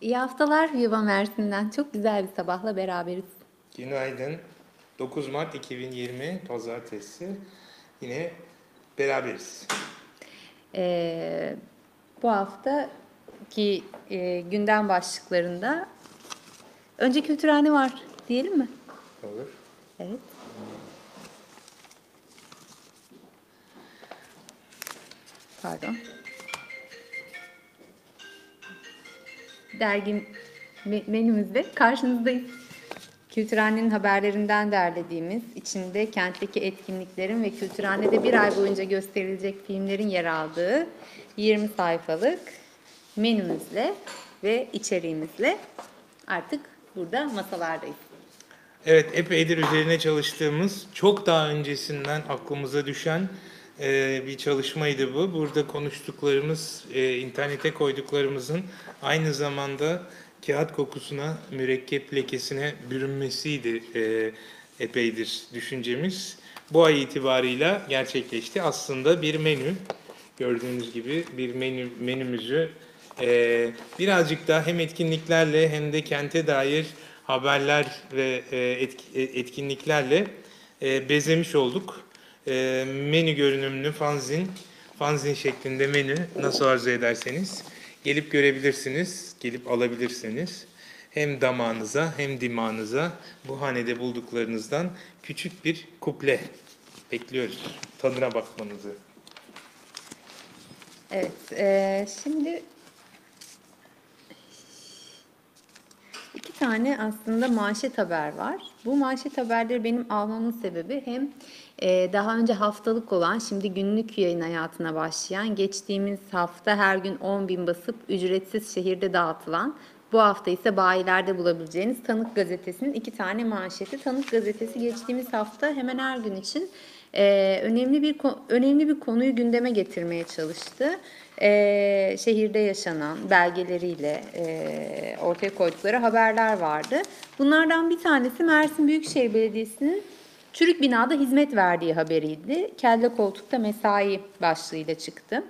İyi haftalar Yuva Mersin'den. Çok güzel bir sabahla beraberiz. Günaydın. 9 Mart 2020 Pazartesi. Yine beraberiz. Ee, bu haftaki e, gündem başlıklarında önce kültürhane var diyelim mi? Olur. Evet. Pardon. Dergi me- menümüzde karşınızdayız. Kültürhanenin haberlerinden derlediğimiz, içinde kentteki etkinliklerin ve kültürhanede bir ay boyunca gösterilecek filmlerin yer aldığı 20 sayfalık menümüzle ve içeriğimizle artık burada masalardayız. Evet, epeydir üzerine çalıştığımız, çok daha öncesinden aklımıza düşen e, bir çalışmaydı bu. Burada konuştuklarımız, e, internete koyduklarımızın aynı zamanda kağıt kokusuna, mürekkep lekesine bürünmesiydi e, epeydir düşüncemiz. Bu ay itibarıyla gerçekleşti. Aslında bir menü, gördüğünüz gibi bir menü menümüzü e, birazcık daha hem etkinliklerle hem de kente dair haberler ve e, e, etkinliklerle e, bezemiş olduk. E, menü görünümlü fanzin, fanzin şeklinde menü nasıl arzu ederseniz gelip görebilirsiniz, gelip alabilirsiniz. Hem damağınıza hem dimağınıza bu hanede bulduklarınızdan küçük bir kuple bekliyoruz. Tadına bakmanızı. Evet, eee, şimdi iki tane aslında manşet haber var. Bu manşet haberleri benim almamın sebebi hem daha önce haftalık olan, şimdi günlük yayın hayatına başlayan, geçtiğimiz hafta her gün 10 bin basıp ücretsiz şehirde dağıtılan, bu hafta ise bayilerde bulabileceğiniz Tanık Gazetesi'nin iki tane manşeti. Tanık Gazetesi geçtiğimiz hafta hemen her gün için ee, önemli bir önemli bir konuyu gündeme getirmeye çalıştı. Ee, şehirde yaşanan belgeleriyle e, ortaya koydukları haberler vardı. Bunlardan bir tanesi Mersin Büyükşehir Belediyesi'nin çürük binada hizmet verdiği haberiydi. Kelle koltukta mesai başlığıyla çıktı.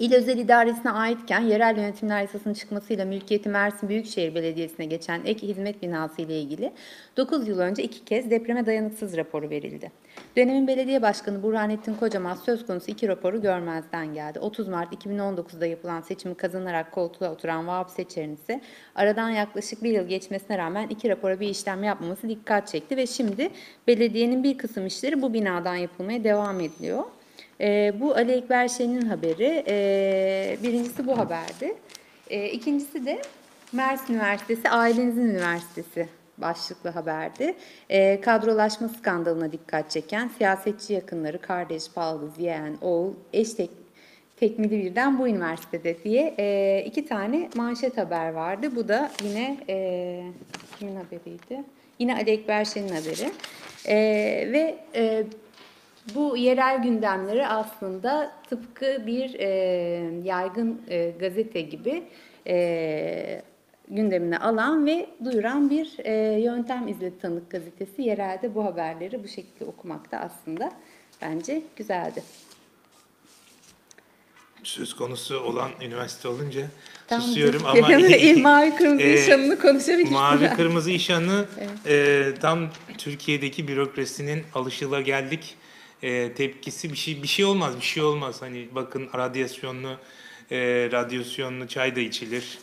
İl özel idaresine aitken yerel yönetimler yasasının çıkmasıyla mülkiyeti Mersin Büyükşehir Belediyesi'ne geçen ek hizmet binası ile ilgili 9 yıl önce iki kez depreme dayanıksız raporu verildi. Dönemin belediye başkanı Burhanettin Kocaman söz konusu iki raporu görmezden geldi. 30 Mart 2019'da yapılan seçimi kazanarak koltuğa oturan Vahap Seçer'in ise aradan yaklaşık bir yıl geçmesine rağmen iki rapora bir işlem yapmaması dikkat çekti ve şimdi belediyenin bir kısım işleri bu binadan yapılmaya devam ediliyor. Ee, bu Ali Ekber Şen'in haberi. Ee, birincisi bu haberdi. Ee, ikincisi de Mersin Üniversitesi Ailenizin Üniversitesi başlıklı haberdi. Ee, kadrolaşma skandalına dikkat çeken siyasetçi yakınları, kardeş, baldız, yeğen, oğul, eş tek, tekmili birden bu üniversitede diye e, iki tane manşet haber vardı. Bu da yine e, kimin haberiydi? Yine Ali Ekber Şen'in haberi. E, ve e, bu yerel gündemleri aslında tıpkı bir e, yaygın e, gazete gibi e, gündemine alan ve duyuran bir e, yöntem izledi Tanık Gazetesi. Yerelde bu haberleri bu şekilde okumakta aslında bence güzeldi. Söz konusu olan üniversite olunca Tam susuyorum ama İl mavi kırmızı Ee, işanını konuşabiliriz. Mavi kırmızı işanı e, tam Türkiye'deki bürokrasinin alışılageldik e, tepkisi bir şey bir şey olmaz bir şey olmaz. Hani bakın radyasyonlu e, radyasyonlu çay da içilir.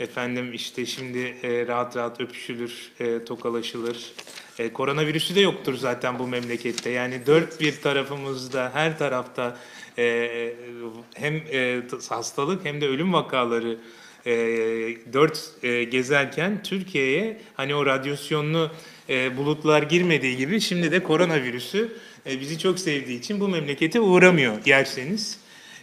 Efendim işte şimdi e, rahat rahat öpüşülür e, tokalaşılır. E, koronavirüsü de yoktur zaten bu memlekette. Yani dört bir tarafımızda her tarafta e, hem e, hastalık hem de ölüm vakaları e, dört e, gezerken Türkiye'ye hani o radyasyonlu e, bulutlar girmediği gibi şimdi de koronavirüsü e, bizi çok sevdiği için bu memlekete uğramıyor yerseniz.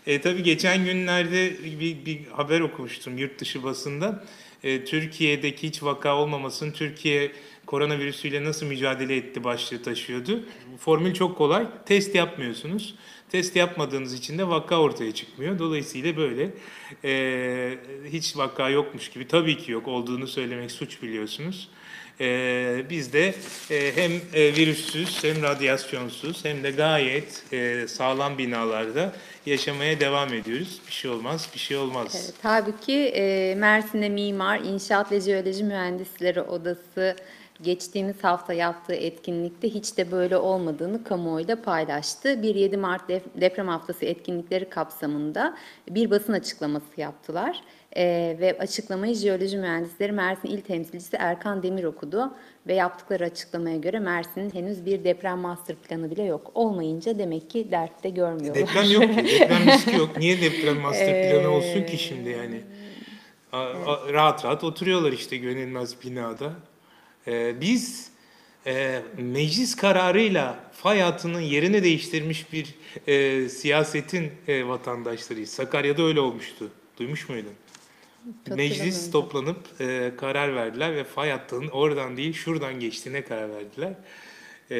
E, tabii geçen günlerde bir, bir haber okumuştum yurt dışı basında. E, Türkiye'deki hiç vaka olmamasının Türkiye koronavirüsüyle nasıl mücadele etti başlığı taşıyordu. Formül çok kolay. Test yapmıyorsunuz. Test yapmadığınız için de vaka ortaya çıkmıyor. Dolayısıyla böyle e, hiç vaka yokmuş gibi tabii ki yok olduğunu söylemek suç biliyorsunuz. Ee, biz de e, hem e, virüssüz hem radyasyonsuz hem de gayet e, sağlam binalarda yaşamaya devam ediyoruz. Bir şey olmaz, bir şey olmaz. Evet, halbuki e, Mersin'de Mimar, İnşaat ve Jeoloji Mühendisleri Odası geçtiğimiz hafta yaptığı etkinlikte hiç de böyle olmadığını kamuoyuyla paylaştı. Bir 7 Mart deprem haftası etkinlikleri kapsamında bir basın açıklaması yaptılar. E, ve açıklamayı Jeoloji Mühendisleri Mersin İl Temsilcisi Erkan Demir okudu ve yaptıkları açıklamaya göre Mersin'in henüz bir deprem master planı bile yok. Olmayınca demek ki dertte görmüyorlar. Deprem yok ki, deprem riski yok. Niye deprem master planı olsun ki şimdi yani? A- a- rahat rahat oturuyorlar işte güvenilmez binada. Ee, biz e, meclis kararıyla fay hattının yerini değiştirmiş bir e, siyasetin e, vatandaşlarıyız. Sakarya'da öyle olmuştu. Duymuş muydun? Meclis toplanıp e, karar verdiler ve fay hattının oradan değil şuradan geçtiğine karar verdiler. E,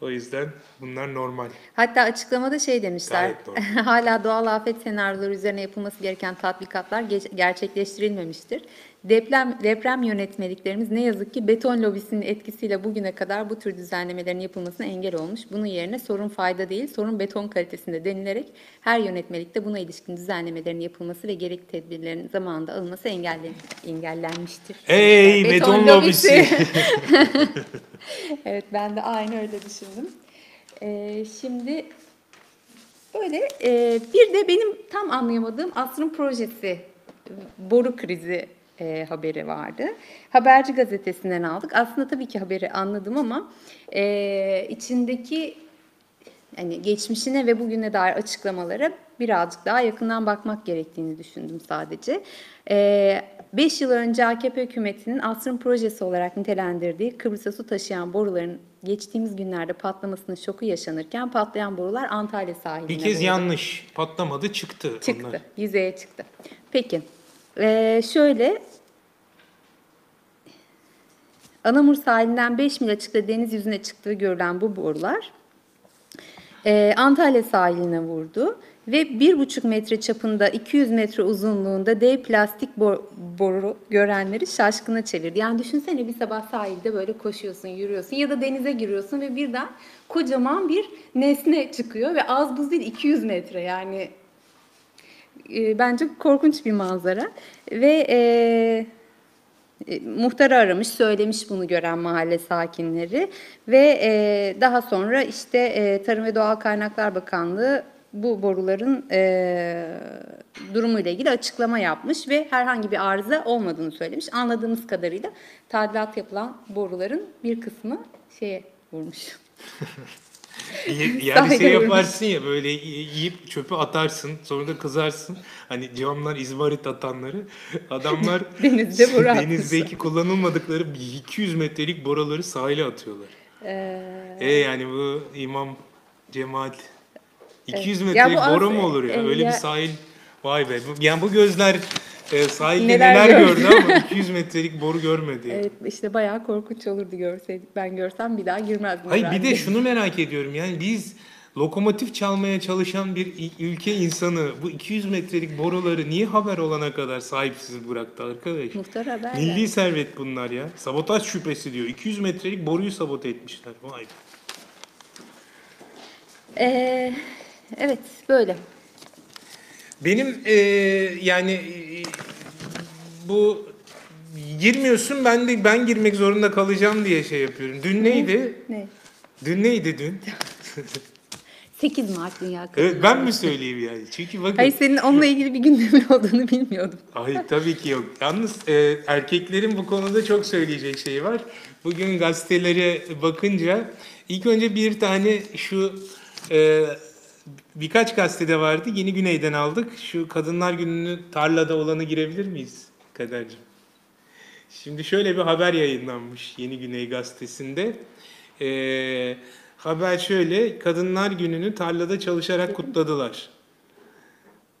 o yüzden bunlar normal. Hatta açıklamada şey demişler. Hala doğal afet senaryoları üzerine yapılması gereken tatbikatlar gerçekleştirilmemiştir. Deprem deprem yönetmeliklerimiz ne yazık ki beton lobisinin etkisiyle bugüne kadar bu tür düzenlemelerin yapılmasına engel olmuş. Bunun yerine sorun fayda değil, sorun beton kalitesinde denilerek her yönetmelikte buna ilişkin düzenlemelerin yapılması ve gerekli tedbirlerin zamanında alınması engellen engellenmiştir. Ey beton lobisi. evet ben de aynı öyle düşündüm. Ee, şimdi böyle e, bir de benim tam anlayamadığım asrın projesi boru krizi e, haberi vardı. Haberci gazetesinden aldık. Aslında tabii ki haberi anladım ama e, içindeki yani geçmişine ve bugüne dair açıklamalara birazcık daha yakından bakmak gerektiğini düşündüm sadece. 5 yıl önce AKP hükümetinin asrın projesi olarak nitelendirdiği Kıbrıs'a su taşıyan boruların geçtiğimiz günlerde patlamasının şoku yaşanırken patlayan borular Antalya sahiline Bir kez vurdu. yanlış. Patlamadı çıktı. Çıktı, Onlar. yüzeye çıktı. Peki, ee, şöyle... Anamur sahilinden 5 mil açıkta deniz yüzüne çıktığı görülen bu borular ee, Antalya sahiline vurdu ve 1,5 metre çapında 200 metre uzunluğunda dev plastik bor- boru görenleri şaşkına çevirdi. Yani düşünsene bir sabah sahilde böyle koşuyorsun, yürüyorsun ya da denize giriyorsun ve birden kocaman bir nesne çıkıyor ve az buz değil 200 metre yani e, bence korkunç bir manzara ve e, e, muhtarı aramış, söylemiş bunu gören mahalle sakinleri ve e, daha sonra işte e, Tarım ve Doğal Kaynaklar Bakanlığı bu boruların e, durumuyla ilgili açıklama yapmış ve herhangi bir arıza olmadığını söylemiş. Anladığımız kadarıyla tadilat yapılan boruların bir kısmı şeye vurmuş. Yani şey yaparsın ya böyle yiyip çöpü atarsın sonra da kızarsın. Hani camlar izmarit atanları. Adamlar Denizde denizdeki kullanılmadıkları 200 metrelik boraları sahile atıyorlar. E yani bu imam cemaat 200 Evet. Metrelik az- mu olur ya? e, Öyle ya- bir sahil vay be. Yani bu gözler e, sahilde Neler neler, gördü. gördü ama 200 metrelik boru görmedi. yani. Evet işte bayağı korkunç olurdu görseydik. Ben görsem bir daha girmezdim. Hayır bir de şunu merak ediyorum yani biz lokomotif çalmaya çalışan bir ülke insanı bu 200 metrelik boruları niye haber olana kadar sahipsiz bıraktı arkadaş? Muhtar haber Milli verdi. servet bunlar ya. Sabotaj şüphesi diyor. 200 metrelik boruyu sabote etmişler. Vay be. Ee, evet böyle. Benim e, yani e, bu girmiyorsun ben de ben girmek zorunda kalacağım diye şey yapıyorum. Dün neydi? Ne? Dün neydi dün? 8 Mart Dünya Kadın Evet ben mi söyleyeyim yani? Çünkü bakın Hayır senin onunla ilgili bir gündemin olduğunu bilmiyordum. Hayır tabii ki yok. Yalnız e, erkeklerin bu konuda çok söyleyecek şey var. Bugün gazetelere bakınca ilk önce bir tane şu e, birkaç gazetede vardı. Yeni Güney'den aldık. Şu Kadınlar Günü'nü tarlada olanı girebilir miyiz Kaderciğim? Şimdi şöyle bir haber yayınlanmış Yeni Güney gazetesinde. E, haber şöyle, Kadınlar Günü'nü tarlada çalışarak kutladılar.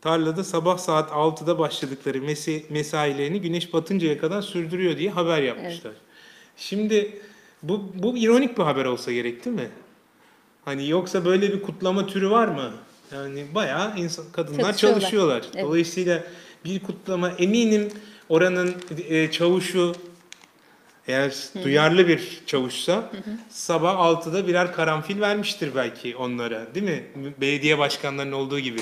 Tarlada sabah saat 6'da başladıkları mesi- mesailerini güneş batıncaya kadar sürdürüyor diye haber yapmışlar. Şimdi bu, bu ironik bir haber olsa gerek değil mi? Hani yoksa böyle bir kutlama türü var mı? Yani bayağı insan, kadınlar Çalışıyorlar. çalışıyorlar. Evet. Dolayısıyla bir kutlama eminim oranın e, çavuşu Eğer duyarlı bir çavuşsa sabah 6'da birer karanfil vermiştir belki onlara değil mi? Belediye başkanlarının olduğu gibi.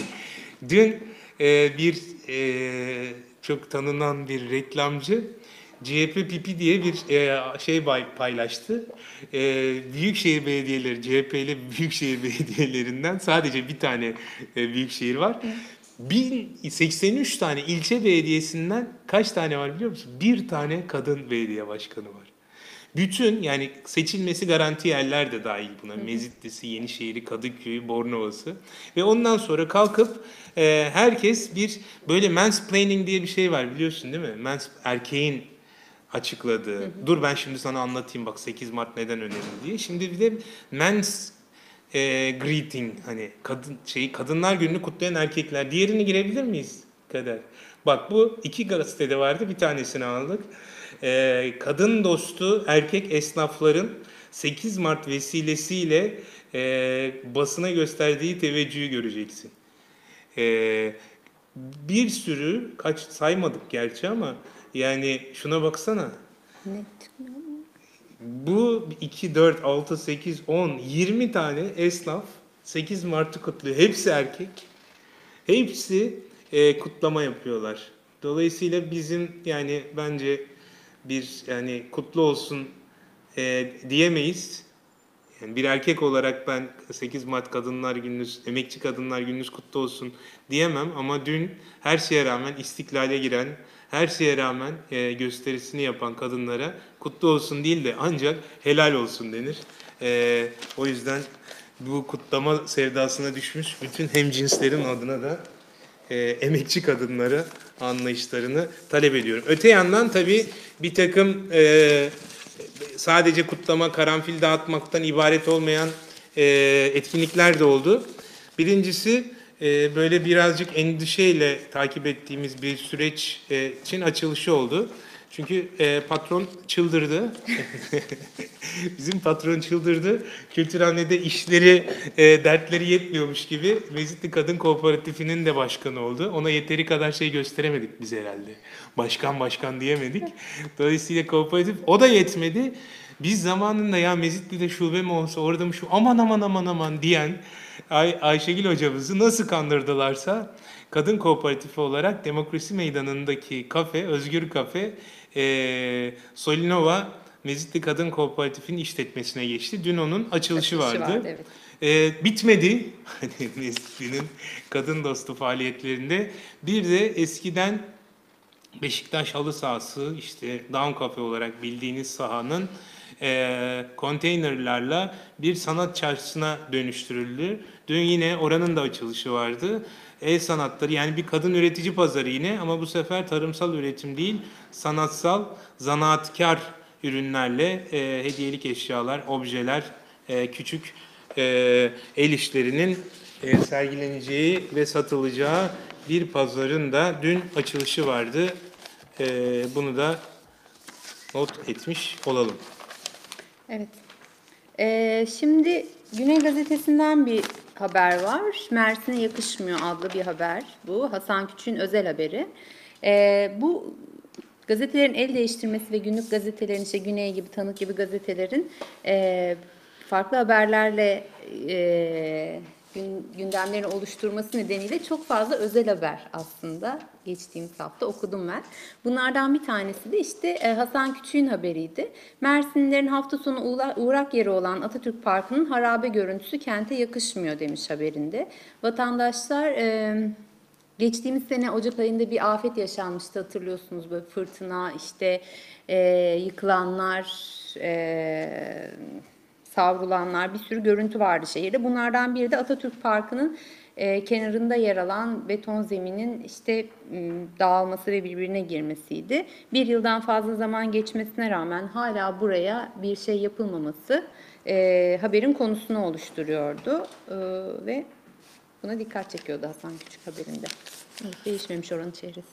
Dün e, bir e, çok tanınan bir reklamcı CHP Pipi diye bir e, şey paylaştı. E, büyükşehir belediyeleri, CHP'li büyükşehir belediyelerinden sadece bir tane e, büyükşehir var. 1083 tane ilçe belediyesinden kaç tane var biliyor musun? Bir tane kadın belediye başkanı var. Bütün yani seçilmesi garanti yerler de dahil buna. Mezitli'si, Yenişehir'i, Kadıköy'ü, Bornova'sı. Ve ondan sonra kalkıp e, herkes bir böyle mansplaining diye bir şey var biliyorsun değil mi? Mans, erkeğin açıkladığı. Dur ben şimdi sana anlatayım bak 8 Mart neden önemli diye. Şimdi bir de mens e, greeting hani kadın şeyi kadınlar gününü kutlayan erkekler. Diğerini girebilir miyiz Kader? Bak bu iki gazetede vardı bir tanesini aldık. E, kadın dostu erkek esnafların 8 Mart vesilesiyle e, basına gösterdiği teveccühü göreceksin. E, bir sürü kaç saymadık gerçi ama yani şuna baksana. Ne çıkmıyor mu? Bu 2, 4, 6, 8, 10, 20 tane esnaf 8 Mart'ı kutluyor. Hepsi erkek. Hepsi e, kutlama yapıyorlar. Dolayısıyla bizim yani bence bir yani kutlu olsun e, diyemeyiz. Yani bir erkek olarak ben 8 Mart Kadınlar Gününüz, Emekçi Kadınlar Gününüz kutlu olsun diyemem ama dün her şeye rağmen istiklale giren, her şeye rağmen e, gösterisini yapan kadınlara kutlu olsun değil de ancak helal olsun denir. E, o yüzden bu kutlama sevdasına düşmüş bütün hemcinslerin adına da e, emekçi kadınlara anlayışlarını talep ediyorum. Öte yandan tabii bir takım e, sadece kutlama, karanfil dağıtmaktan ibaret olmayan e, etkinlikler de oldu. Birincisi e, böyle birazcık endişeyle takip ettiğimiz bir süreç e, için açılışı oldu. Çünkü e, patron çıldırdı. Bizim patron çıldırdı. Kültürhanede işleri, e, dertleri yetmiyormuş gibi Mezitli Kadın Kooperatifi'nin de başkanı oldu. Ona yeteri kadar şey gösteremedik biz herhalde. Başkan başkan diyemedik. Dolayısıyla kooperatif o da yetmedi. Biz zamanında ya Mezitli'de şube mi olsa orada mı şu aman aman aman aman diyen Ay Ayşegül hocamızı nasıl kandırdılarsa kadın kooperatifi olarak Demokrasi Meydanı'ndaki kafe, Özgür Kafe, e, Solinova Mezitli Kadın Kooperatifi'nin işletmesine geçti. Dün onun açılışı, Açılışı vardı. vardı, evet. E, bitmedi hani Mezitli'nin kadın dostu faaliyetlerinde. Bir de eskiden Beşiktaş halı sahası işte Down Cafe olarak bildiğiniz sahanın e, konteynerlarla bir sanat çarşısına dönüştürüldü. Dün yine oranın da açılışı vardı. El sanatları yani bir kadın üretici pazarı yine ama bu sefer tarımsal üretim değil sanatsal zanaatkar ürünlerle e, hediyelik eşyalar, objeler, e, küçük e, el işlerinin e, sergileneceği ve satılacağı bir pazarın da dün açılışı vardı. E, bunu da not etmiş olalım. Evet. Ee, şimdi Güney Gazetesi'nden bir haber var. Mersin'e yakışmıyor adlı bir haber bu. Hasan Küçük'ün özel haberi. Ee, bu gazetelerin el değiştirmesi ve günlük gazetelerin işte Güney gibi, Tanık gibi gazetelerin e, farklı haberlerle e, gün, gündemlerini oluşturması nedeniyle çok fazla özel haber aslında geçtiğimiz hafta okudum ben. Bunlardan bir tanesi de işte e, Hasan Küçük'ün haberiydi. Mersinlilerin hafta sonu uğra- uğrak yeri olan Atatürk Parkı'nın harabe görüntüsü kente yakışmıyor demiş haberinde. Vatandaşlar e, Geçtiğimiz sene Ocak ayında bir afet yaşanmıştı hatırlıyorsunuz böyle fırtına işte e, yıkılanlar savrulanlar bir sürü görüntü vardı şehirde. Bunlardan biri de Atatürk Parkı'nın e, kenarında yer alan beton zeminin işte dağılması ve birbirine girmesiydi. Bir yıldan fazla zaman geçmesine rağmen hala buraya bir şey yapılmaması e, haberin konusunu oluşturuyordu E, ve buna dikkat çekiyordu Hasan Küçük haberinde. Evet, değişmemiş oranın çehresi.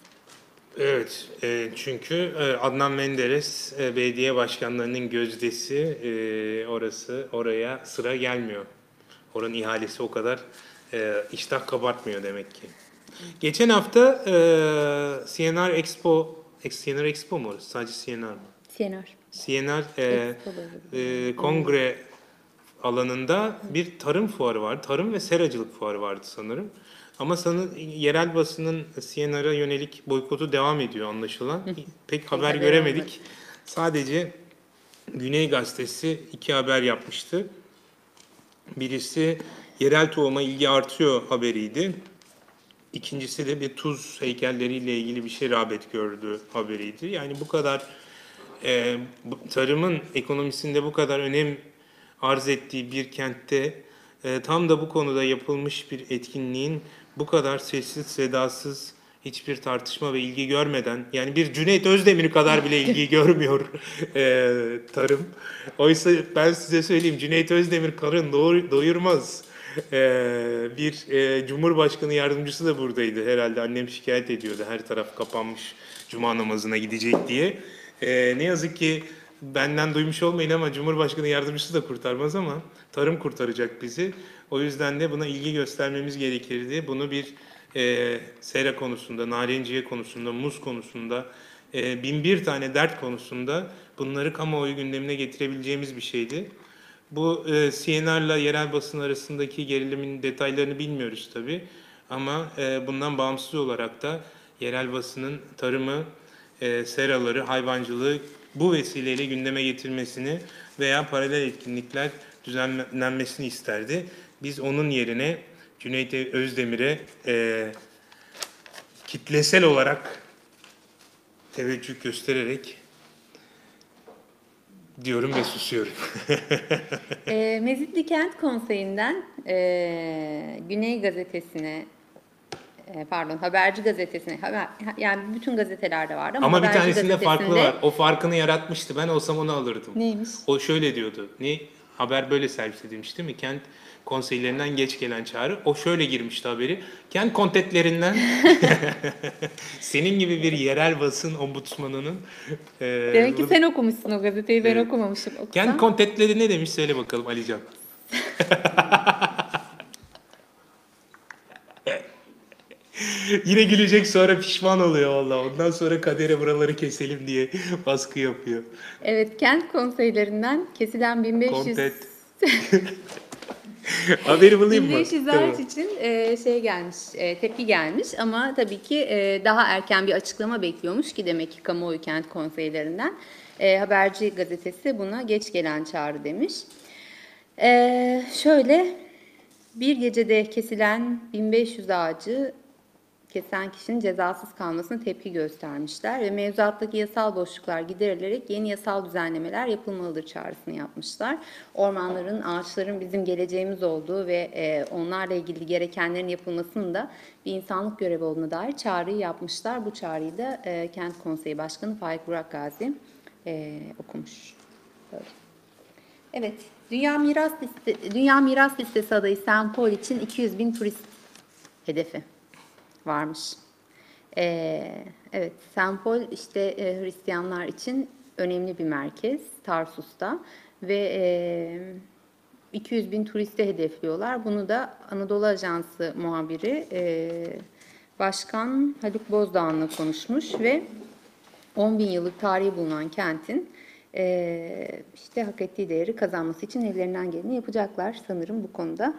Evet, e, çünkü e, Adnan Menderes e, belediye başkanlarının gözdesi e, orası oraya sıra gelmiyor. Oranın ihalesi o kadar e, iştah kabartmıyor demek ki. Geçen hafta e, CNR Expo, CNR Expo mu? Sadece CNR mı? CNR. CNR e, e, kongre alanında bir tarım fuarı vardı. Tarım ve seracılık fuarı vardı sanırım. Ama sanırım yerel basının CNR'a yönelik boykotu devam ediyor anlaşılan. Pek haber göremedik. Sadece Güney Gazetesi iki haber yapmıştı. Birisi yerel tohuma ilgi artıyor haberiydi. İkincisi de bir tuz heykelleriyle ilgili bir şey rağbet gördü haberiydi. Yani bu kadar e, tarımın ekonomisinde bu kadar önem arz ettiği bir kentte e, tam da bu konuda yapılmış bir etkinliğin bu kadar sessiz sedasız hiçbir tartışma ve ilgi görmeden yani bir Cüneyt Özdemir kadar bile ilgi görmüyor e, tarım. Oysa ben size söyleyeyim Cüneyt Özdemir karın doyurmaz. E, bir e, Cumhurbaşkanı yardımcısı da buradaydı herhalde annem şikayet ediyordu her taraf kapanmış cuma namazına gidecek diye. E, ne yazık ki benden duymuş olmayın ama Cumhurbaşkanı yardımcısı da kurtarmaz ama tarım kurtaracak bizi. O yüzden de buna ilgi göstermemiz gerekirdi. Bunu bir e, sera konusunda, narenciye konusunda, muz konusunda, e, bin bir tane dert konusunda bunları kamuoyu gündemine getirebileceğimiz bir şeydi. Bu e, CNR'la yerel basın arasındaki gerilimin detaylarını bilmiyoruz tabii. Ama e, bundan bağımsız olarak da yerel basının tarımı, e, seraları, hayvancılığı bu vesileyle gündeme getirmesini veya paralel etkinlikler düzenlenmesini isterdi. Biz onun yerine Cüneyt Özdemir'e e, kitlesel olarak teveccüh göstererek diyorum ve susuyorum. E, Mezitli Kent Konseyi'nden e, Güney Gazetesi'ne e, pardon Haberci Gazetesi'ne haber, yani bütün gazetelerde vardı ama, Ama bir Haberci tanesinde farklı Gazetesi'nde- var. O farkını yaratmıştı. Ben olsam onu alırdım. Neymiş? O şöyle diyordu. Ne haber böyle servis edilmiş değil mi? Kent konseylerinden geç gelen çağrı. O şöyle girmişti haberi. Kent kontetlerinden senin gibi bir yerel basın ombudsmanının e, Demek ki sen okumuşsun o gazeteyi ben Evet. okumamışım. Okusam. Kent kontetleri ne demiş söyle bakalım Alican. Yine gülecek sonra pişman oluyor valla. Ondan sonra kadere buraları keselim diye baskı yapıyor. Evet kent konseylerinden kesilen 1500 Kontet. Haberi bulayım mı? 1500 Tamam. araç için e, şey gelmiş, e, tepki gelmiş ama tabii ki e, daha erken bir açıklama bekliyormuş ki demek ki kamuoyu kent konseylerinden. E, Haberci gazetesi buna geç gelen çağrı demiş. E, şöyle bir gecede kesilen 1500 ağacı kesen kişinin cezasız kalmasına tepki göstermişler ve mevzuattaki yasal boşluklar giderilerek yeni yasal düzenlemeler yapılmalıdır çağrısını yapmışlar. Ormanların, ağaçların bizim geleceğimiz olduğu ve e, onlarla ilgili gerekenlerin yapılmasının da bir insanlık görevi olduğuna dair çağrıyı yapmışlar. Bu çağrıyı da e, Kent Konseyi Başkanı Faik Burak Gazi e, okumuş. Evet, Dünya Miras Liste, Dünya Miras Listesi adayı. Paul için 200 bin turist hedefi varmış. Ee, evet. Paul işte e, Hristiyanlar için önemli bir merkez Tarsus'ta ve e, 200 bin turisti hedefliyorlar. Bunu da Anadolu Ajansı muhabiri e, Başkan Haluk Bozdağ'ınla konuşmuş ve 10 bin yıllık tarihi bulunan kentin e, işte hak ettiği değeri kazanması için ellerinden geleni yapacaklar sanırım bu konuda.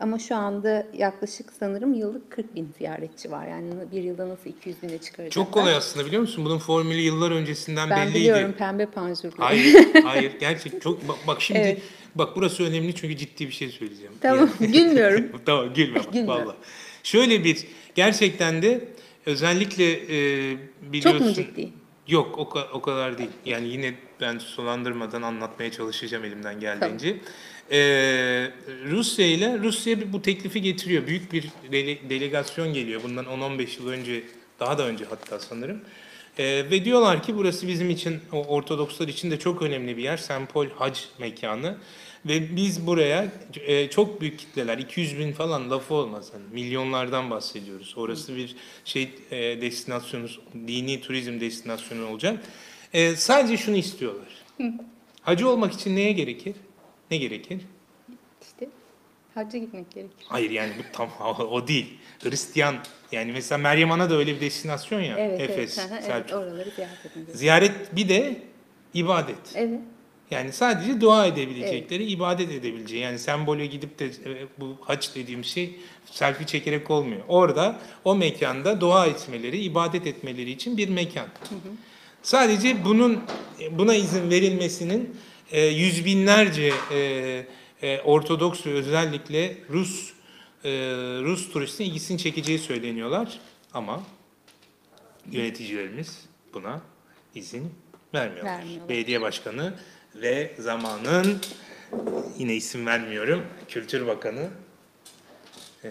Ama şu anda yaklaşık sanırım yıllık 40 bin ziyaretçi var. Yani bir yılda nasıl 200 bine çıkaracaklar? Çok kolay aslında biliyor musun? Bunun formülü yıllar öncesinden Ben belliydi. biliyorum pembe panjurlu. Hayır, hayır. Gerçek çok bak, bak şimdi Evet. bak burası önemli çünkü ciddi bir şey söyleyeceğim. Tamam gülmüyorum. tamam gülme bak Gülme. valla. Şöyle bir gerçekten de özellikle e, biliyorsun. Çok mu ciddi? Yok o, o kadar değil. Yani yine ben sulandırmadan anlatmaya çalışacağım elimden geldiğince. Ee, Rusya ile Rusya bu teklifi getiriyor. Büyük bir dele- delegasyon geliyor. Bundan 10-15 yıl önce, daha da önce hatta sanırım. Ee, ve diyorlar ki burası bizim için, o Ortodokslar için de çok önemli bir yer. Paul hac mekanı. Ve biz buraya e, çok büyük kitleler, 200 bin falan lafı olmaz. Hani milyonlardan bahsediyoruz. Orası bir şey e, destinasyonu, dini turizm destinasyonu olacak. E, sadece şunu istiyorlar. Hacı olmak için neye gerekir? Ne gerekir? İşte hacca gitmek gerekir. Hayır yani bu tam o değil. Hristiyan yani mesela Meryem Ana da öyle bir destinasyon ya. Evet, Efes, evet, evet oraları ziyaret edin. Ziyaret bir de ibadet. Evet. Yani sadece dua edebilecekleri, ibadet edebileceği. Yani sembole gidip de e, bu haç dediğim şey selfie çekerek olmuyor. Orada o mekanda dua etmeleri, ibadet etmeleri için bir mekan. Sadece bunun buna izin verilmesinin e, yüz binlerce e, e, Ortodoks ve özellikle Rus e, Rus turistin ilgisini çekeceği söyleniyorlar ama yöneticilerimiz buna izin vermiyorlar. Vermiyorlar. Belediye başkanı ve zamanın yine isim vermiyorum Kültür Bakanı e,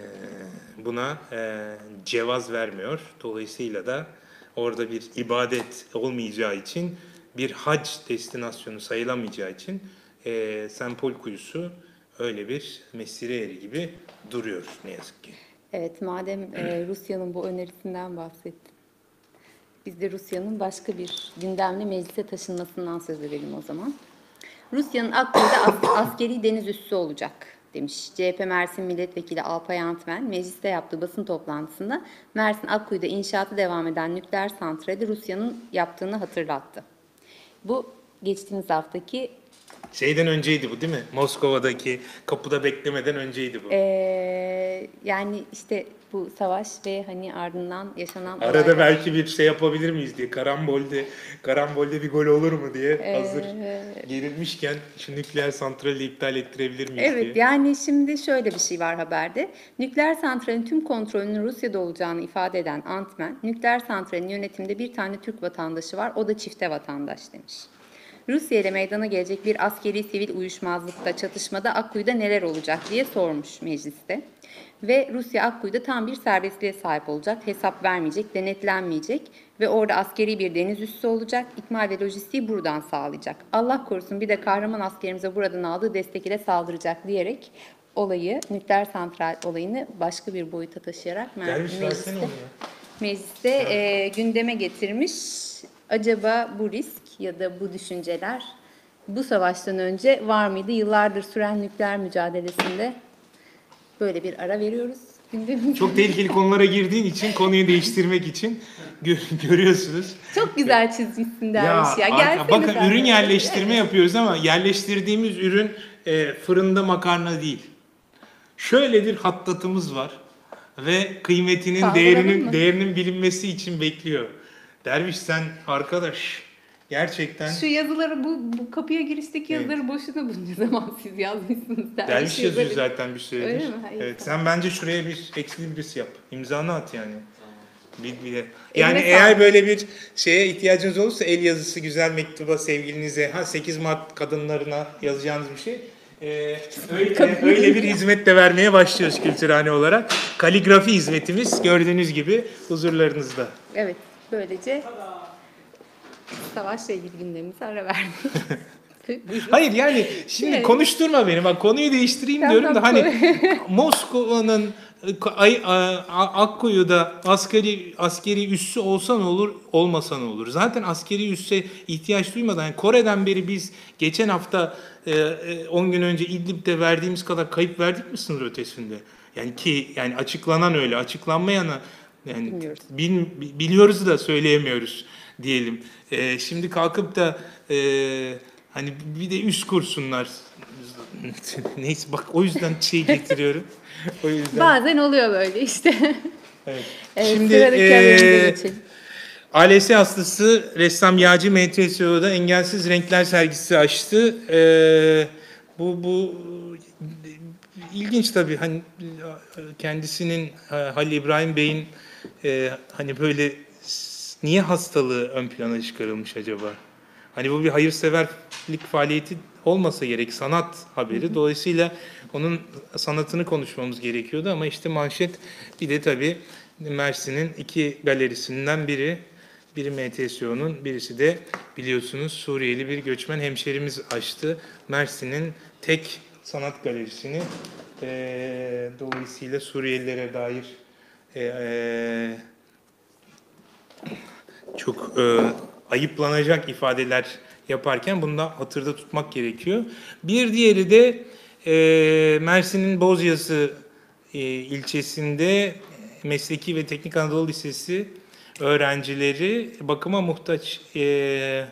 buna e, cevaz vermiyor. Dolayısıyla da orada bir ibadet olmayacağı için bir hac destinasyonu sayılamayacağı için e, Sempol Kuyusu öyle bir mesire yeri gibi duruyor ne yazık ki. Evet, madem e, Rusya'nın bu önerisinden bahsettin. Biz de Rusya'nın başka bir gündemli meclise taşınmasından söz edelim o zaman. Rusya'nın as- askeri deniz üssü olacak demiş. CHP Mersin Milletvekili Alpay Antmen mecliste yaptığı basın toplantısında Mersin Akkuyu'da inşaatı devam eden nükleer santrali Rusya'nın yaptığını hatırlattı. Bu geçtiğimiz haftaki Şeyden önceydi bu değil mi? Moskova'daki kapıda beklemeden önceydi bu. e, yani işte bu savaş ve hani ardından yaşanan Arada olaylar- belki bir şey yapabilir miyiz diye karambolde karambolde bir gol olur mu diye Ee, hazır gerilmişken şu nükleer santrali iptal ettirebilir miyiz Evet diye. yani şimdi şöyle bir şey var haberde. Nükleer santralin tüm kontrolünün Rusya'da olacağını ifade eden Antmen, nükleer santralin yönetiminde bir tane Türk vatandaşı var, o da çifte vatandaş demiş. Rusya ile meydana gelecek bir askeri sivil uyuşmazlıkta, çatışmada Akkuyu'da neler olacak diye sormuş mecliste. Ve Rusya Akkuyu'da tam bir serbestliğe sahip olacak, hesap vermeyecek, denetlenmeyecek ve orada askeri bir deniz üssü olacak, ikmal ve lojistiği buradan sağlayacak. Allah korusun bir de kahraman askerimize buradan aldığı destek ile saldıracak diyerek olayı, nükleer santral olayını başka bir boyuta taşıyarak mecliste, mecliste e, gündeme getirmiş. Acaba bu risk ya da bu düşünceler bu savaştan önce var mıydı? Yıllardır süren nükleer mücadelesinde böyle bir ara veriyoruz. Çok tehlikeli konulara girdiğin için konuyu değiştirmek için gö- görüyorsunuz. Çok güzel çizmişsin derviş ya. Gelsene bakın ürün yerleştirme yapıyoruz ama yerleştirdiğimiz ürün e, fırında makarna değil. Şöyle bir hattatımız var ve kıymetinin değerinin değerinin bilinmesi için bekliyor. Derviş sen arkadaş gerçekten Şu yazıları bu, bu kapıya girişteki Evet. yazıları boşuna bunca zaman siz yazmışsınız. Derviş, Derviş yazıyor yazarı. zaten bir süredir. Öyle mi? Ha, iyi, evet, tamam. sen bence şuraya bir eksilibris yap. İmzanı at yani. Bir, bir de. Eline Yani sağlık. eğer böyle bir şeye ihtiyacınız olursa el yazısı güzel mektuba sevgilinize ha 8 Mart kadınlarına yazacağınız bir şey. Ee, öyle, öyle bir hizmet de vermeye başlıyoruz kültürhane olarak. Kaligrafi hizmetimiz gördüğünüz gibi huzurlarınızda. Evet, böylece savaşla ilgili gündemimize ara verdik. Hayır yani şimdi Evet. konuşturma beni. Bak konuyu değiştireyim Tamam, diyorum da hani Moskova'nın e, Akkuyu'da askeri askeri üssü olsa ne olur, olmasa ne olur? Zaten askeri üsse ihtiyaç duymadan yani Kore'den beri biz geçen hafta e, e, 10 gün önce İdlib'de verdiğimiz kadar kayıp verdik mi sınır ötesinde? Yani ki yani açıklanan öyle, açıklanmayana yani Bilmiyoruz. bil- biliyoruz da söyleyemiyoruz diyelim. E, şimdi kalkıp da e, hani bir de üst kursunlar. Neyse bak o yüzden şey getiriyorum. O yüzden. Bazen oluyor böyle işte. Evet. Evet, Şimdi geçelim. ALS hastası ressam Yağcı MTSO'da engelsiz renkler sergisi açtı. Eee, bu bu ilginç tabii hani kendisinin e, Halil İbrahim Bey'in e, hani böyle niye hastalığı ön plana çıkarılmış acaba? Hani bu bir hayırseverlik faaliyeti olmasa gerek sanat haberi. Dolayısıyla onun sanatını konuşmamız gerekiyordu ama işte manşet bir de tabii Mersin'in iki galerisinden biri biri MTSO'nun, birisi de biliyorsunuz Suriyeli bir göçmen hemşerimiz açtı. Mersin'in tek sanat galerisini eee, dolayısıyla Suriyelilere dair eee, çok eee, ayıplanacak ifadeler yaparken bunu da hatırda tutmak gerekiyor. Bir diğeri de eee, Mersin'in Bozyazı eee, ilçesinde Mesleki ve Teknik Anadolu Lisesi öğrencileri bakıma muhtaç eee,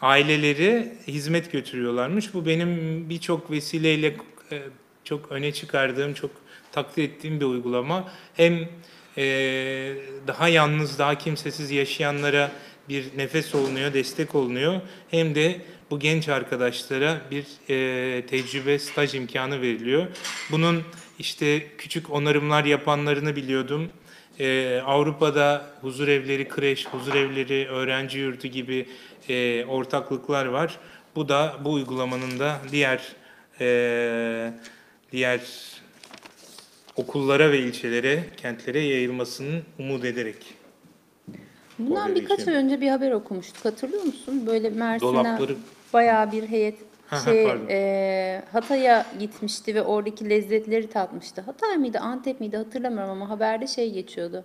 aileleri hizmet götürüyorlarmış. Bu benim birçok vesileyle e, çok öne çıkardığım, çok takdir ettiğim bir uygulama. Hem e, daha yalnız, daha kimsesiz yaşayanlara bir nefes olunuyor, destek olunuyor. Hem de bu genç arkadaşlara bir e, tecrübe, staj imkanı veriliyor. Bunun işte küçük onarımlar yapanlarını biliyordum. Ee, Avrupa'da huzur evleri, kreş, huzur evleri, öğrenci yurdu gibi e, ortaklıklar var. Bu da bu uygulamanın da diğer e, diğer okullara ve ilçelere, kentlere yayılmasını umut ederek. Bundan birkaç ay önce bir haber okumuştuk. Hatırlıyor musun? Böyle Mersin'e Dolapları- bayağı bir heyet Ha, ha, şey pardon. e, Hatay'a gitmişti ve oradaki lezzetleri tatmıştı. Hatay mıydı, Antep miydi hatırlamıyorum ama haberde şey geçiyordu.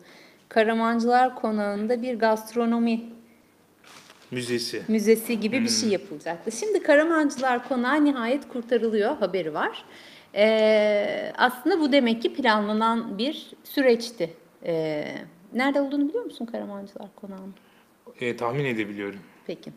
Karamancılar Konağı'nda bir gastronomi Müzesi. müzesi gibi bir Hmm. şey yapılacaktı. Şimdi Karamancılar Konağı nihayet kurtarılıyor haberi var. Ee, aslında bu demek ki planlanan bir süreçti. Ee, nerede olduğunu biliyor musun Karamancılar Konağı'nın? E, tahmin edebiliyorum. Peki.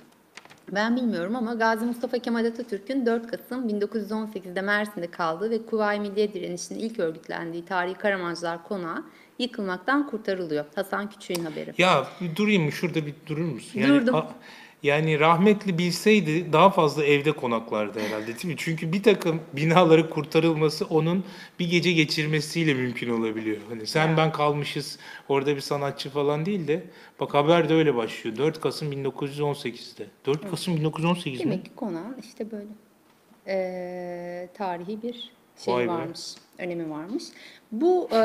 Ben bilmiyorum ama Gazi Mustafa Kemal Atatürk'ün 4 Kasım 1918'de Mersin'de kaldığı ve Kuvayi Milliye Direnişi'nin ilk örgütlendiği tarihi Karamancılar Konağı yıkılmaktan kurtarılıyor. Hasan Küçük'ün haberi. Ya bir durayım mı? Şurada bir durur musun? Yani, Durdum. a- yani rahmetli bilseydi daha fazla evde konaklardı herhalde değil mi? Çünkü bir takım binaları kurtarılması onun bir gece geçirmesiyle mümkün olabiliyor. Hani sen ben kalmışız orada bir sanatçı falan değil de bak haber de öyle başlıyor. 4 Kasım 1918'de. 4 Kasım 1918 mi? Demek ki konağın işte böyle eee, tarihi bir şey Vay be. Önemi varmış. Bu eee,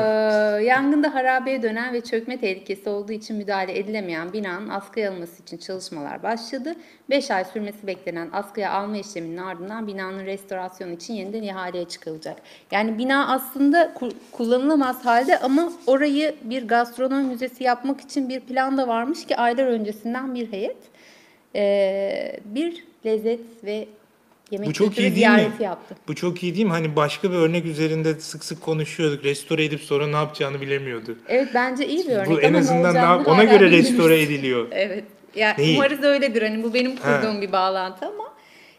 yangında harabeye dönen ve çökme tehlikesi olduğu için müdahale edilemeyen binanın askıya alınması için çalışmalar başladı. 5 ay sürmesi beklenen askıya alma işleminin ardından binanın restorasyonu için yeniden ihaleye çıkılacak. Yani bina aslında ku- kullanılamaz halde ama orayı bir gastronomi müzesi yapmak için bir plan da varmış ki aylar öncesinden bir heyet ee, bir lezzet ve yemek Bu çok iyi değil mi? ziyareti yaptı. Bu çok iyi değil mi? Hani başka bir örnek üzerinde sık sık konuşuyorduk. Restore edip sonra ne yapacağını bilemiyordu. Evet bence iyi bir örnek Bu en ama azından daha ona göre restore ediliyor. Evet. Yani Neyi? umarız öyledir. Hani bu benim Ha. kurduğum bir bağlantı ama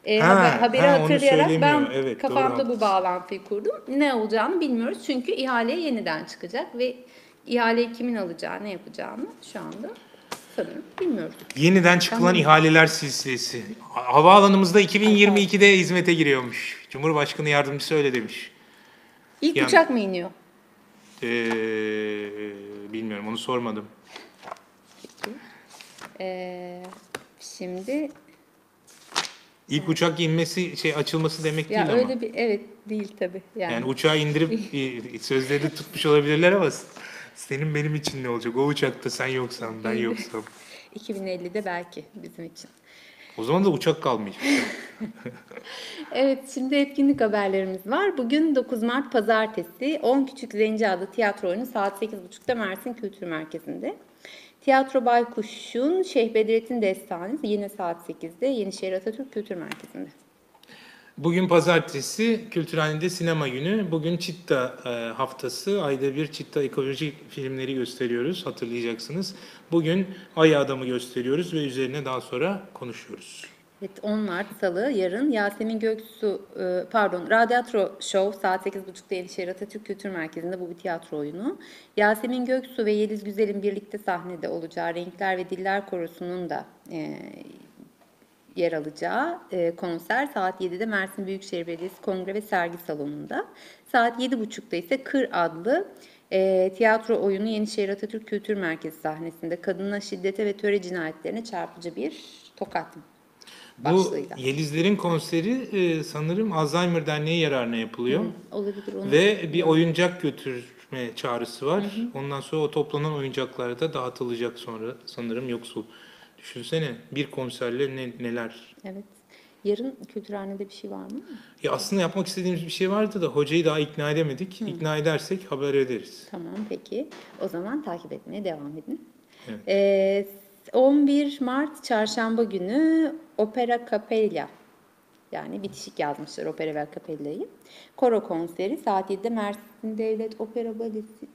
e, Ha, haber- haberi ha, hatırlayarak ben. Evet, doğru, kafamda bu haklısın. bağlantıyı kurdum. Ne olacağını bilmiyoruz çünkü ihale yeniden çıkacak ve ihaleyi kimin alacağı, ne yapacağını şu anda sanırım bilmiyoruz. Yeniden çıkılan Tamam. ihaleler silsilesi. Ha- Havaalanımızda 2022'de hizmete giriyormuş. Cumhurbaşkanı yardımcısı öyle demiş. İlk Yani- uçak mı iniyor? Ee, bilmiyorum onu sormadım. Ee, şimdi İlk uçak inmesi şey açılması demek ya değil öyle ama. bir evet değil tabii. Yani, Yani uçağı indirip sözleri tutmuş olabilirler ama senin benim için ne olacak? O uçakta sen yoksan ben yoksam. 2050'de belki bizim için. O zaman da uçak kalmayacak. Evet, şimdi etkinlik haberlerimiz var. Bugün 9 Mart Pazartesi 10 Küçük Zenci adlı tiyatro oyunu saat 8.30'da Mersin Kültür Merkezi'nde. Tiyatro Baykuş'un Şeyh Bedrettin Destanı yine saat 8'de Yenişehir Atatürk Kültür Merkezi'nde. Bugün pazartesi Kültürhane'de sinema günü. Bugün Çitta e, haftası. Ayda bir Çitta ekoloji filmleri gösteriyoruz hatırlayacaksınız. Bugün Ay Adam'ı gösteriyoruz ve üzerine daha sonra konuşuyoruz. Evet, 10 Mart Salı yarın Yasemin Göksu, e, pardon Radyatro Show saat 8.30'da Yenişehir Atatürk Kültür Merkezi'nde bu bir tiyatro oyunu. Yasemin Göksu ve Yeliz Güzel'in birlikte sahnede olacağı Renkler ve Diller Korosu'nun da e, yer alacağı e, konser saat 7'de Mersin Büyükşehir Belediyesi Kongre ve Sergi Salonu'nda. Saat 7.30'da ise Kır adlı e, tiyatro oyunu Yenişehir Atatürk Kültür Merkezi sahnesinde kadına şiddete ve töre cinayetlerine çarpıcı bir tokat Bu başlığıyla. Yelizlerin konseri e, sanırım Alzheimer Derneği yararına yapılıyor. Olabilir onu. Ve bir oyuncak götürme çağrısı var. Ondan sonra o toplanan oyuncaklar da dağıtılacak sonra sanırım yoksul. Düşünsene bir konserle ne, neler. Evet. Yarın kültürhanede bir şey var mı? Ya aslında yapmak istediğimiz bir şey vardı da hocayı daha ikna edemedik. İkna edersek haber ederiz. Tamam peki. O zaman takip etmeye devam edin. Evet. Ee, 11 Mart Çarşamba günü Opera Capella yani bitişik yazmışlar Opera ve Capella'yı. Koro konseri saat 7'de Mersin Devlet Opera Balesi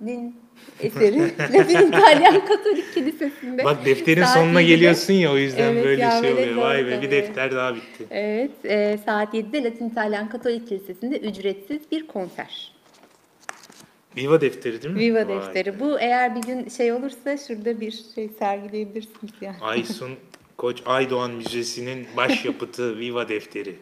eseri Latin İtalyan Katolik Kilisesi'nde. Bak defterin Saat sonuna 7'de geliyorsun ya o yüzden Evet, böyle şey oluyor. Vay be bir defter daha bitti. Evet, e, saat 7'de Latin İtalyan Katolik Kilisesi'nde ücretsiz bir konser. Viva defteri değil mi? Viva Vay defteri. be. Bu eğer bir gün şey olursa şurada bir şey sergileyebilirsiniz yani. Aysun Koç Aydoğan Müzesi'nin başyapıtı Viva defteri.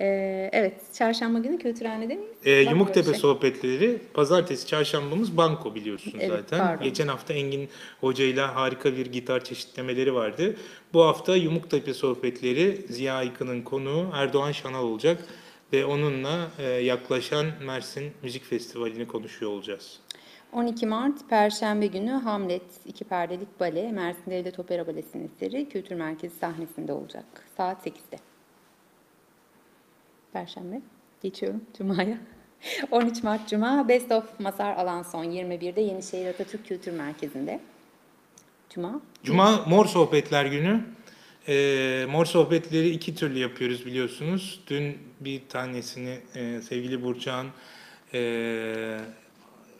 E, evet, çarşamba günü Kültürhane'de miyiz? Ee, Yumuktepe şey? sohbetleri pazartesi çarşambamız banko biliyorsunuz Evet, zaten. pardon. Geçen hafta Engin Hoca ile harika bir gitar çeşitlemeleri vardı. Bu hafta Yumuktepe sohbetleri Ziya Aykın'ın konuğu Erdoğan Şanal olacak ve onunla e, yaklaşan Mersin Müzik Festivali'ni konuşuyor olacağız. 12 Mart Perşembe günü Hamlet iki perdelik bale Mersin Devlet Opera Balesi'nin eseri Kültür Merkezi sahnesinde olacak. Saat 8'de. Perşembe. Geçiyorum Cuma'ya. 13 Mart Cuma Best of Masar Alanson 21'de Yenişehir Atatürk Kültür Merkezi'nde. Cuma. Cuma Mor Sohbetler günü. Ee, mor sohbetleri iki türlü yapıyoruz biliyorsunuz. Dün bir tanesini e, sevgili Burçak'ın e,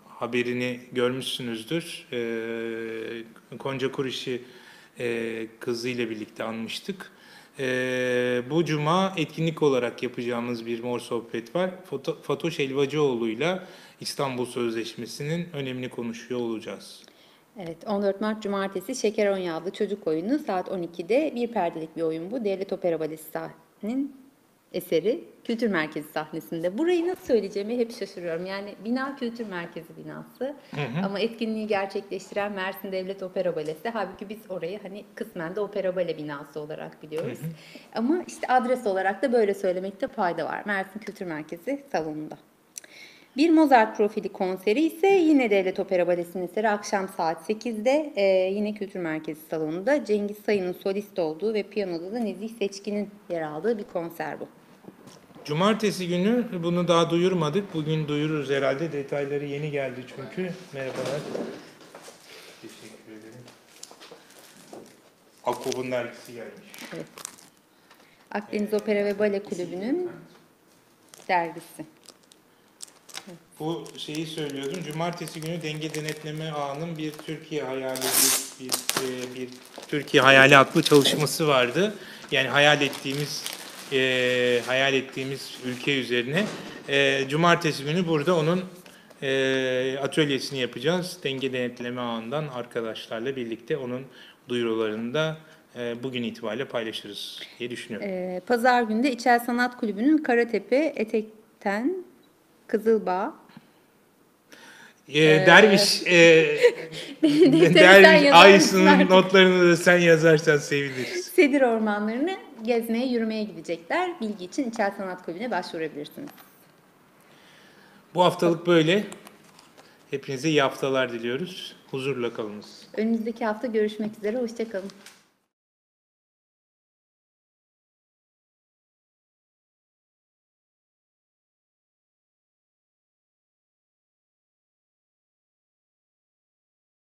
haberini görmüşsünüzdür. E, Konca Kurişi e, kızıyla birlikte anmıştık. E, bu cuma etkinlik olarak yapacağımız bir mor sohbet var. Foto, Fatoş Elvacıoğlu'yla İstanbul Sözleşmesi'nin önemini konuşuyor olacağız. Evet 14 Mart Cumartesi Şeker Onyağlı Çocuk Oyunu saat 12'de bir perdelik bir oyun bu. Devlet Opera Balesi'nin eseri Kültür Merkezi sahnesinde. Burayı nasıl söyleyeceğimi hep şaşırıyorum. Yani bina Kültür Merkezi binası ama etkinliği gerçekleştiren Mersin Devlet Opera Balesi. Halbuki biz orayı hani kısmen de opera bale binası olarak biliyoruz. Ama işte adres olarak da böyle söylemekte fayda var. Mersin Kültür Merkezi salonunda. Bir Mozart profili konseri ise yine Devlet Opera Balesi'nin eseri akşam saat 8'de e, yine Kültür Merkezi salonunda Cengiz Sayın'ın solist olduğu ve piyanoda da Nezih Seçkin'in yer aldığı bir konser bu. Cumartesi günü bunu daha duyurmadık. Bugün duyururuz herhalde. Detayları yeni geldi çünkü. Merhabalar. Teşekkür ederim. Akob'un dergisi gelmiş. Akdeniz Opera ve Bale Kulübü'nün dergisi. Bu şeyi söylüyordum. Cumartesi günü denge denetleme ağının bir Türkiye hayali bir, bir, e, bir Türkiye hayali adlı çalışması vardı. Yani hayal ettiğimiz e, hayal ettiğimiz ülke üzerine. E, Cumartesi günü burada onun e, atölyesini yapacağız. Denge denetleme ağından arkadaşlarla birlikte onun duyurularını da e, bugün itibariyle paylaşırız diye düşünüyorum. E, Pazar günü de İçel Sanat Kulübü'nün Karatepe, Etek'ten Kızılbağ, E, derviş, e, derviş Aysun'un notlarını da sen yazarsan seviniriz. Sedir ormanlarını gezmeye, yürümeye gidecekler. Bilgi için İçel Sanat Kulübü'ne başvurabilirsiniz. Bu haftalık böyle. Hepinize iyi haftalar diliyoruz. Huzurla kalınız. Önümüzdeki hafta görüşmek üzere. Hoşçakalın.